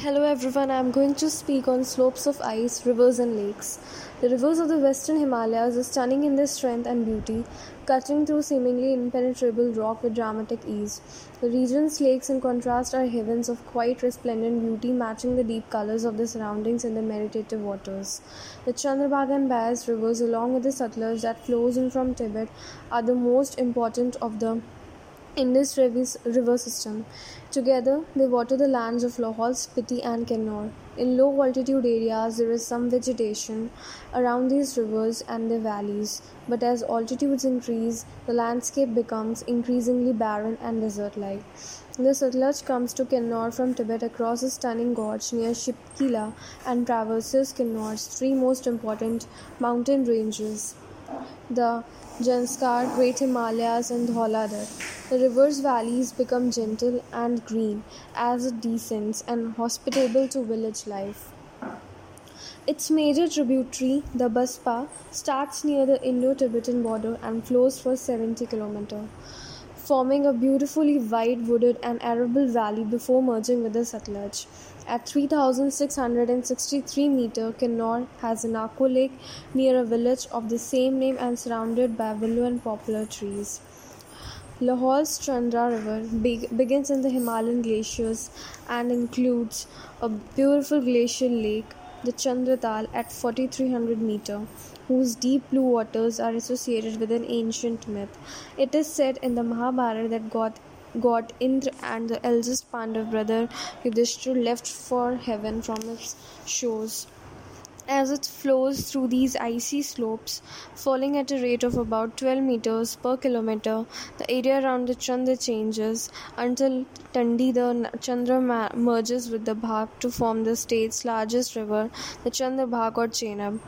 Hello everyone, I am going to speak on slopes of ice, rivers, and lakes. The rivers of the western Himalayas are stunning in their strength and beauty, cutting through seemingly impenetrable rock with dramatic ease. The region's lakes, in contrast, are heavens of quite resplendent beauty, matching the deep colors of the surroundings in the meditative waters. The Chandrabhaga and Beas rivers, along with the Satluj that flows in from Tibet, are the most important of the Indus river system. Together, they water the lands of Lahaul, Spiti, and Kinnaur. In low altitude areas, there is some vegetation around these rivers and their valleys, but as altitudes increase, the landscape becomes increasingly barren and desert like. The Satluj comes to Kinnaur from Tibet across a stunning gorge near Shipkila and traverses Kinnaur's three most important mountain ranges the Janskar, Great Himalayas, and Dhauladhar. The river's valleys become gentle and green as it descends and hospitable to village life. Its major tributary, the Baspa, starts near the Indo-Tibetan border and flows for 70 km, forming a beautifully wide wooded and arable valley before merging with the Satluj. At 3663 meter, Kinnaur has a Nako lake near a village of the same name and surrounded by willow and poplar trees. Lahaul's Chandra River begins in the Himalayan glaciers and includes a beautiful glacial lake, the Chandratal, at 4300 meter, whose deep blue waters are associated with an ancient myth. It is said in the Mahabharata that God God Indra and the eldest Pandav brother Yudhishthir left for heaven from its shores as it flows through these icy slopes, falling at a rate of about 12 meters per kilometer. The area around the Chandra changes until Tandi, the Chandra merges with the Bhag to form the state's largest river, the Chandra Bhag or Chenab.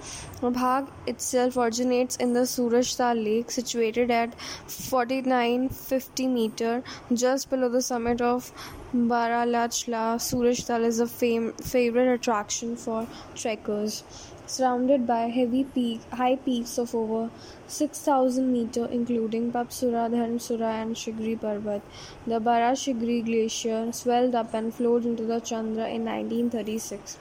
The Bhag itself originates in the Surajtal Lake, situated at 4950 meter, just below the summit of Baralachla, Surajtal is a fam- favorite attraction for trekkers. Surrounded by heavy peak, high peaks of over 6000 meter including Papsura, Dharmsura and Shigri Parbat, the Barashigri Glacier swelled up and flowed into the Chandra in 1936.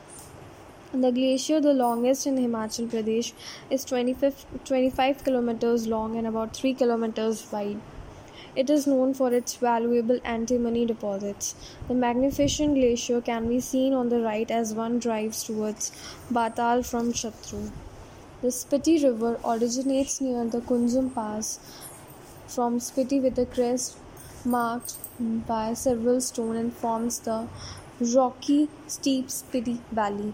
The glacier, the longest in Himachal Pradesh, is 25, 25 kilometers long and about 3 kilometers wide. It is known for its valuable antimony deposits. The magnificent glacier can be seen on the right as one drives towards Batal from Shatru. The Spiti River originates near the Kunjum Pass from Spiti with a crest marked by several stones and forms the rocky steep Spiti Valley.